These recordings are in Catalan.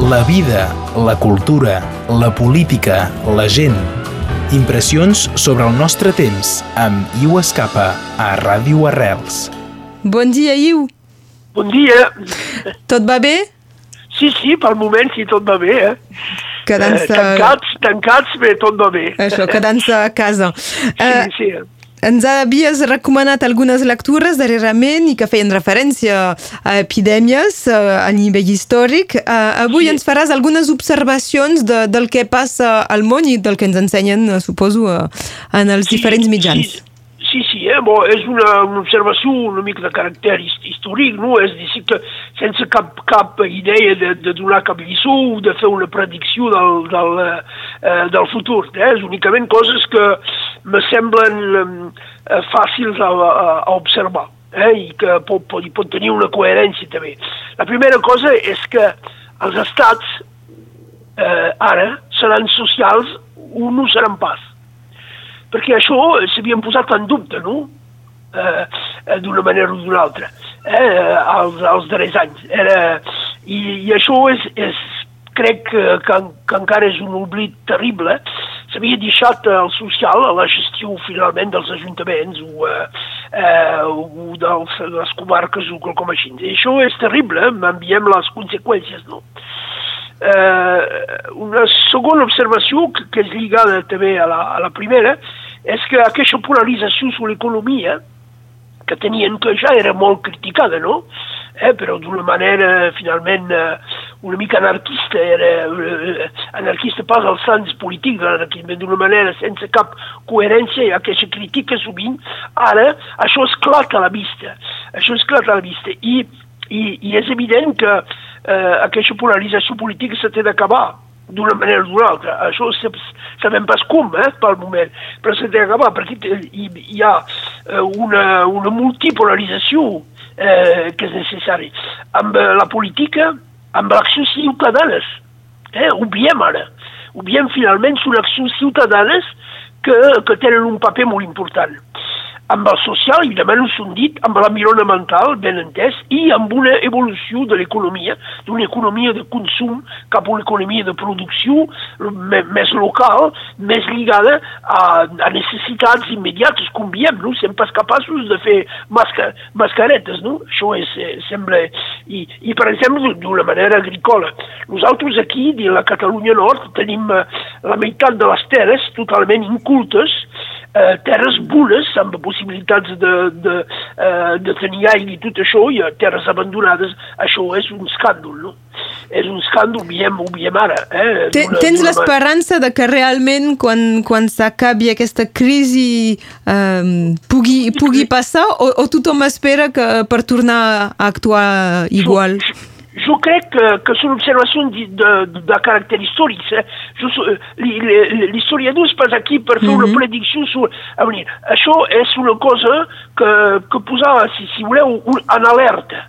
La vida, la cultura, la política, la gent. Impressions sobre el nostre temps amb Iu Escapa a Ràdio Arrels. Bon dia, Iu. Bon dia. Tot va bé? Sí, sí, pel moment sí, tot va bé, eh? Quedant-se... Eh, tancats, tancats, bé, tot va bé. Això, quedant-se a casa. Sí, Eh, sí. Ens havies recomanat algunes lectures darrerament i que feien referència a epidèmies a nivell històric. Eh, avui Sí. ens faràs algunes observacions de, del que passa al món i del que ens ensenyen, eh, suposo, eh, en els diferents mitjans. Sí, sí, sí eh? bon, és una, una observació una mica de caràcter his- històric, no? És a dir, que sense cap, cap idea de, de donar cap lliçó o de fer una predicció del, del, eh, del futur. Eh? És únicament coses que me semblen eh, fàcils a, a, a observar eh? i que pot, pot, pot tenir una coherència també. La primera cosa és que els estats eh, ara seran socials o no seran pas perquè això s'havien posat en dubte, no? Eh, eh, d'una manera o d'una altra, eh, als, als darrers anys. Era, i, I això és, és crec que, que, que encara és un oblit terrible. S'havia deixat el social a la gestió finalment dels ajuntaments o, eh, eh, o de les comarques o quelcom així. I això és terrible, m'enviem les conseqüències, no? eh, una segona observació que, que és lligada també a la, a la primera és que aquesta polarització sobre l'economia que tenien que ja era molt criticada, no? Eh, però d'una manera finalment eh, una mica anarquista, era eh, anarquista pas al sens polític de l'anarquisme, d'una manera sense cap coherència, ja que se critica sovint, ara això esclata a la vista, això esclata a la vista, i, i, i és evident que eh, aquesta polarització política se té d'acabar d'una manera o d'una altra. Això sabem pas com, eh, pel moment, però s'ha d'acabar perquè hi, hi ha eh, una, una multipolarització eh, que és necessari. Amb eh, la política, amb l'acció ciutadanes, eh, ho veiem ara. Ho veiem finalment són accions ciutadanes que, que tenen un paper molt important amb el social, evidentment, són dit, amb l'environamental, ben entès, i amb una evolució de l'economia, d'una economia de consum cap a una economia de producció més local, més lligada a, a necessitats immediates, com veiem, no? Sem pas capaços de fer masca, mascaretes, no? Això és, eh, sembla... I, I, per exemple, d'una manera agrícola. Nosaltres aquí, de la Catalunya Nord, tenim eh, la meitat de les terres totalment incultes, eh, terres bones, amb possibilitats de, de, eh, de tenir aigua i tot això, i eh, terres abandonades, això és un escàndol, no? És un escàndol, ho veiem, ho veiem ara. Eh? Tens l'esperança de que realment quan, quan s'acabi aquesta crisi eh, pugui, pugui passar o, o tothom espera que per tornar a actuar igual? Jo, jo crec que, que són observacions de, de, de caràcter històric. Eh? Li- L'historiador és pas aquí per fer una predicció sobre... A venir, això és una cosa que, que posava, si, si voleu, un, en alerta.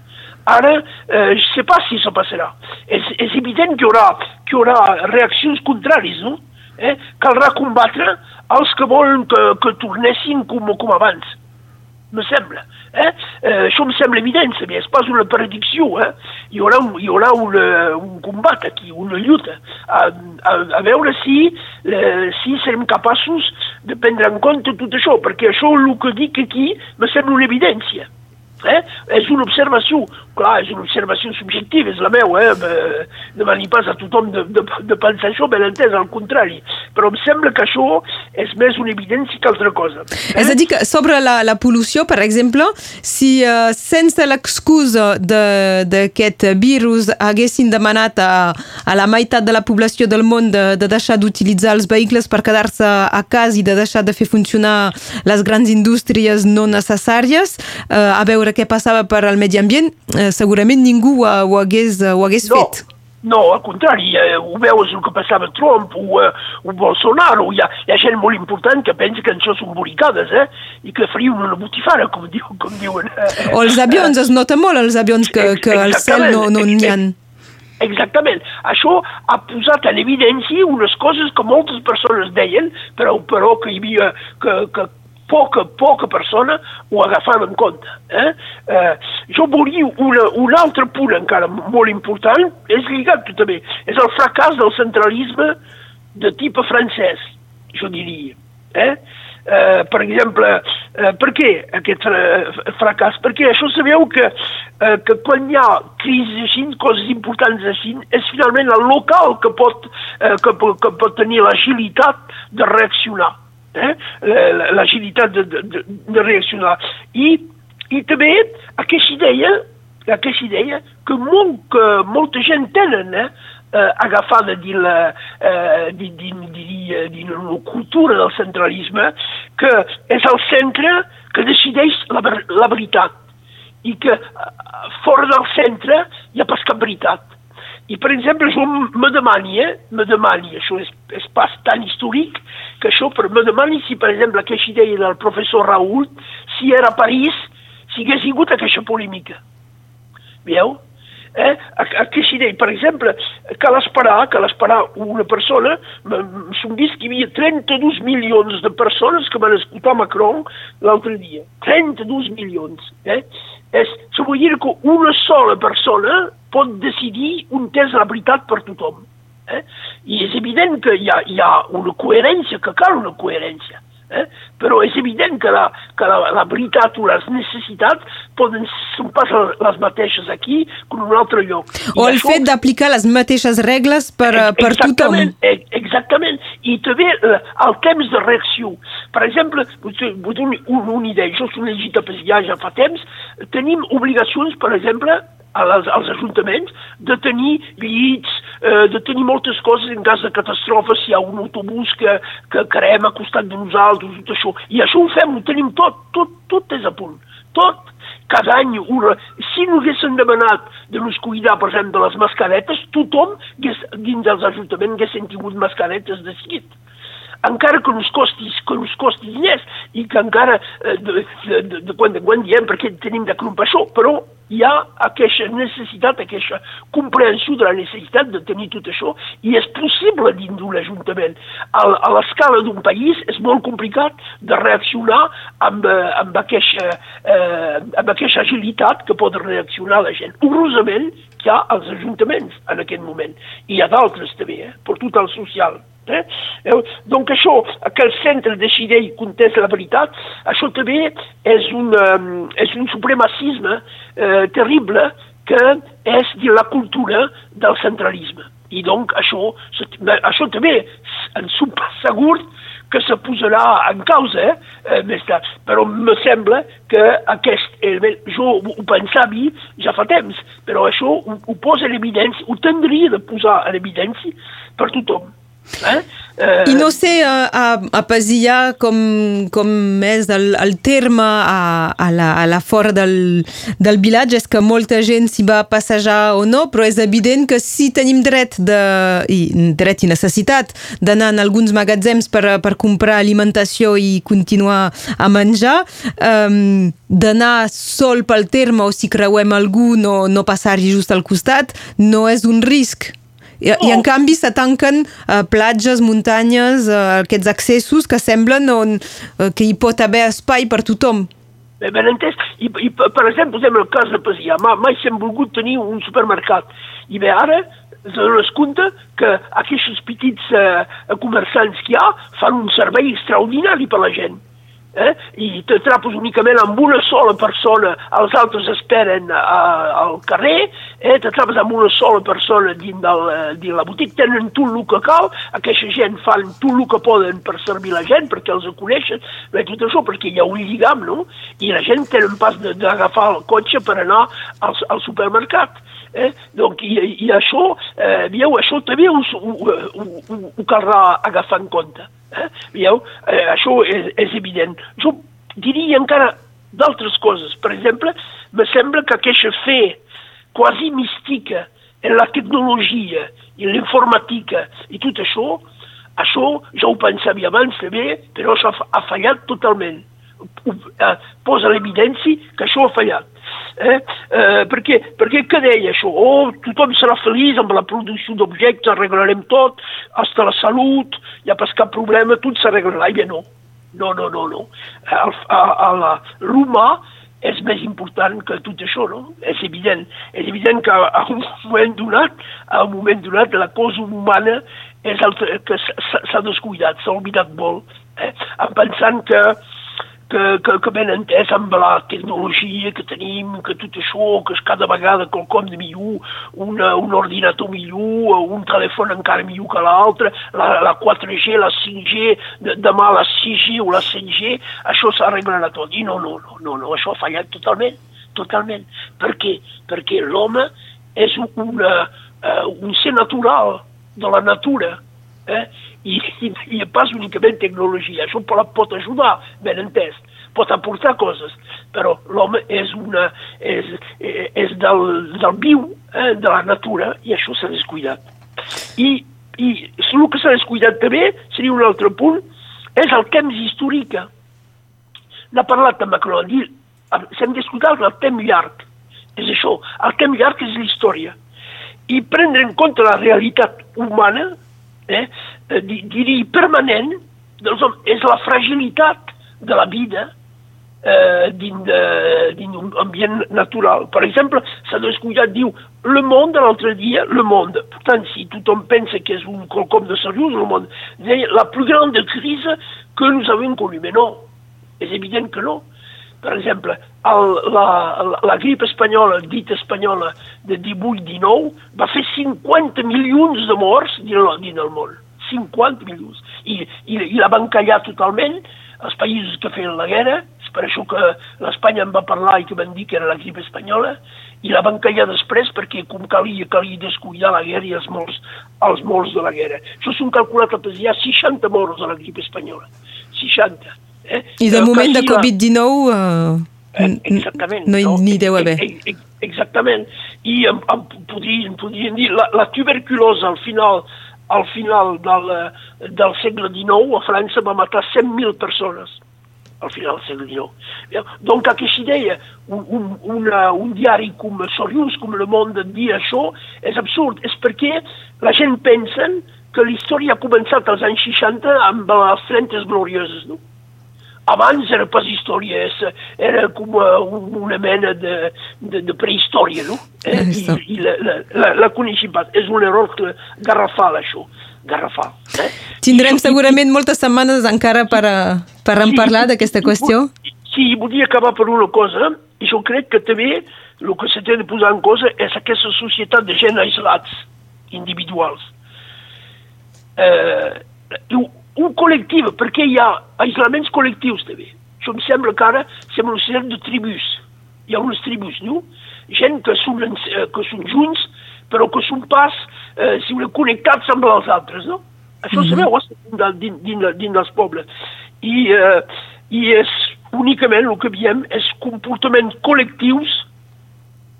Ara, eh, je sais pas si ça passarà. És, és evident que hi haurà, que hi haurà reaccions contràries, no? Eh? Caldrà combatre els que volen que, que tornessin com, com abans me sembla. Eh? Eh, això em sembla evident, és pas una predicció. Eh? Hi haurà, un, hi haurà una, un combat aquí, una lluita, a, a, a veure si, eh, si serem capaços de prendre en compte tot això, perquè això el que dic aquí me sembla una evidència. Eh? És una observació, clar, és una observació subjectiva, és la meva, eh? Eh, demani pas a tothom de, de, de pensar això, ben entès, al contrari. Però em sembla que això és més una evidència que altra cosa. Eh? És a dir, que sobre la, la pol·lució, per exemple, si uh, sense l'excusa de- d'aquest virus haguessin demanat a, a la meitat de la població del món de, de deixar d'utilitzar els vehicles per quedar-se a casa i de deixar de fer funcionar les grans indústries no necessàries, uh, a veure què passava per al medi ambient, uh, segurament ningú ho, ho hagués, ho hagués no, fet. No, al contrari, eh, ho veus el que passava a Trump o, eh, o Bolsonaro, hi ha, hi ha gent molt important que pensa que això són boricades, eh? I que farien una botifara, com, diu, com diuen. Eh, O els avions, es nota molt els avions que, que al cel no no n'hi ha. Exactament. Això ha posat en evidència unes coses que moltes persones deien, però, però que hi havia, que, que poca, poca persona ho agafen en compte. Eh? Eh, jo volia una, un altre punt encara molt important, és lligat també, és el fracàs del centralisme de tipus francès, jo diria. Eh? Eh, per exemple, eh, per què aquest fracàs? Perquè això sabeu que, eh, que quan hi ha crisis així, coses importants així, és finalment el local que pot, eh, que, que pot tenir l'agilitat de reaccionar eh? l'agilitat de, de, de reaccionar. I, i també aquesta idea, aquesta idea que, molt, que molta gent tenen, eh? eh, agafada dins la, eh, dins, dins, dins, dins la cultura del centralisme, que és el centre que decideix la, la veritat i que eh, fora del centre hi ha pas cap veritat. I, per exemple, jo me demani, eh, me demani, això és, és pas tan històric, que això per me demani si, per exemple, aquesta idea del professor Raúl, si era a París, si hagués hagut aquesta polèmica. Veieu? Eh? Aquesta idea, per exemple, cal esperar, cal esperar una persona, s'han vist que hi havia 32 milions de persones que van escoltar Macron l'altre dia. 32 milions. Eh? És, això vull dir que una sola persona pot decidir un test de la veritat per tothom. Eh? I és evident que hi ha, hi ha una coherència, que cal una coherència. Eh? Però és evident que la, que la, la veritat o les necessitats poden són pas les mateixes aquí que en un altre lloc. O I el això... fet d'aplicar les mateixes regles per, eh, per tothom. Eh, exactament. I també el temps de reacció. Per exemple, vull donar una, idea. Jo soc llegit a Pesià ja fa temps. Tenim obligacions, per exemple, als, als ajuntaments de tenir llits, eh, de tenir moltes coses en cas de catàstrofe, si hi ha un autobús que, que crema a costat de nosaltres, tot això. I això ho fem, ho tenim tot, tot, tot és a punt, tot. Cada any, una... si no haguessin demanat de nos cuidar, per exemple, de les mascaretes, tothom hagués, dins dels ajuntaments haguessin tingut mascaretes de seguit encara que ens costi, que ens costi diners i que encara eh, de, de, de, de quan en quan diem perquè tenim de crompar això, però hi ha aquesta necessitat, aquesta comprensió de la necessitat de tenir tot això i és possible dins d'un ajuntament. A, a l'escala d'un país és molt complicat de reaccionar amb, eh, amb, aquesta, eh, amb aquesta agilitat que pot reaccionar la gent. Horrorosament hi ha als ajuntaments en aquest moment. I hi ha d'altres també, eh, per tot el social. Eh? Donc això, que el centre decideix contest la veritat, això també és un, um, és un supremacisme eh, terrible que és de la cultura del centralisme. I donc això, això també en som segur que se posarà en causa eh, eh, més tard. Però me sembla que aquest element, jo ho pensava ja fa temps, però això ho, ho posa en evidència, ho tindria de posar en evidència per tothom. Eh? Eh... I no sé a, a, a Pasià com, com és el, el terme a, a, la, a la fora del, del vilatge, és que molta gent s'hi va passejar o no, però és evident que si tenim dret, de, i, dret i necessitat d'anar en alguns magatzems per, per comprar alimentació i continuar a menjar, um, d'anar sol pel terme o si creuem algú no, no passar-hi just al costat, no és un risc i, oh. i en canvi se tanquen uh, platges, muntanyes, uh, aquests accessos que semblen on, uh, que hi pot haver espai per tothom. Ben, ben entès. I, i per exemple, posem el cas de Pasià. Mai s'hem volgut tenir un supermercat. I bé, ara se dones compte que aquests petits uh, comerciants que hi ha fan un servei extraordinari per la gent eh? i t'atrapes únicament amb una sola persona, els altres esperen a, eh, al carrer, eh? t'atrapes amb una sola persona dins, del, eh, dins la botiga, tenen tot el que cal, aquesta gent fan tot el que poden per servir la gent, perquè els coneixen, bé, tot això perquè hi ha un lligam, no? I la gent tenen pas d'agafar el cotxe per anar al, al supermercat. Eh? Donc, i, i això, eh, veieu, això també ho, ho, ho, ho, caldrà agafar en compte. Eh? Veieu? Eh, això és, és evident. Jo diria encara d'altres coses. Per exemple, me sembla que aquesta fe quasi mística en la tecnologia, en l'informàtica i tot això, això ja ho pensava abans també, però això ha fallat totalment. Eh, posa l'evidència que això ha fallat. Eh? Eh, perquè, perquè què deia això? Oh, tothom serà feliç amb la producció d'objectes, arreglarem tot, hasta la salut, ha pas cap problema, tot s'arreglarà. I bé, no. No, no, no, no. L'humà és més important que tot això, no? És evident. És evident que a un moment donat, a un moment donat, la cosa humana és el que s'ha descuidat, s'ha oblidat molt, eh? en pensant que que, que, que ben entès amb la tecnologia que tenim, que tot això, que és cada vegada quelcom de millor, una, un ordinador millor, un telèfon encara millor que l'altre, la, la 4G, la 5G, de, demà la 6G o la 5G, això s'arreglarà tot. I no, no, no, no, no, això ha fallat totalment, totalment. Per què? Perquè l'home és una, uh, un ser natural de la natura, eh? I, i, i pas únicament tecnologia. Això pot ajudar, ben entès, pot aportar coses, però l'home és, una, és, és del, del viu, eh, de la natura, i això s'ha descuidat. I, i el que s'ha descuidat també, seria un altre punt, és el temps històric. N'ha parlat amb Macron, dit, s'hem descuidat el temps llarg. És això, el temps llarg és la història. I prendre en compte la realitat humana, eh, eh diria permanent, dels homes, és la fragilitat de la vida eh, dins, d'un ambient natural. Per exemple, s'ha descuidat, diu, le monde l'altre dia, le monde. Pourtant, si tothom pensa que és un quelcom de seriós, le monde, deia, la plus grande crise que nous avons connue. Mais non, és evident que no. Per exemple, el, la, la, la grip espanyola, dita espanyola, de 18-19, va fer 50 milions de morts dins, dins el món. 50 milions. I, i, i la van callar totalment els països que feien la guerra, és per això que l'Espanya en va parlar i que van dir que era la grip espanyola, i la van callar després perquè com calia, calia descuidar la guerra i els morts, els morts de la guerra. Això s'han calculat que hi ha 60 morts a la grip espanyola. 60. Eh? I de moment de Covid-19 uh, eh, exactament, no, no n'hi deu haver. Exactament. I em, em, podrien, podrien dir, la, la tuberculosa al final al final del, del segle XIX a França va matar 100.000 persones al final del segle XIX. Donc aquesta idea, un, un, una, un diari com seriós, com Le Monde, dir això, és absurd. És perquè la gent pensa que la història ha començat als anys 60 amb les 30 glorioses, no? Abans era pas història, era com una mena de, de, de prehistòria, no? Eh? I, i la, la, la coneixem pas. És un error garrafal, això garrafal. Eh? Tindrem I, segurament i, moltes setmanes encara per, a, per sí, en parlar d'aquesta qüestió. Sí, volia acabar per una cosa, jo crec que també el que s'ha de posar en cosa és aquesta societat de gent aislats, individuals. Eh, un col·lectiu, perquè hi ha aïslaments col·lectius també. Això em sembla que ara sembla un sistema de tribus. Hi ha unes tribus, no? Gent que són, eh, que són junts, però que són pas, eh, si voleu, connectats amb els altres, no? Això mm -hmm. se veu dins, dins, dins dels pobles. I, eh, I és únicament el que veiem és comportaments col·lectius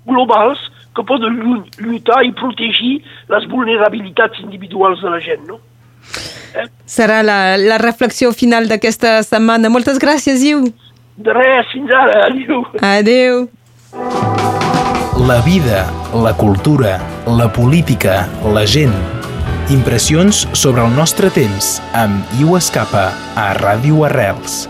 globals que poden lluitar i protegir les vulnerabilitats individuals de la gent, no? Serà la, la reflexió final d'aquesta setmana. Moltes gràcies, Iu. De res, fins ara. Adéu. Adéu. La vida, la cultura, la política, la gent. Impressions sobre el nostre temps amb Iu Escapa a Ràdio Arrels.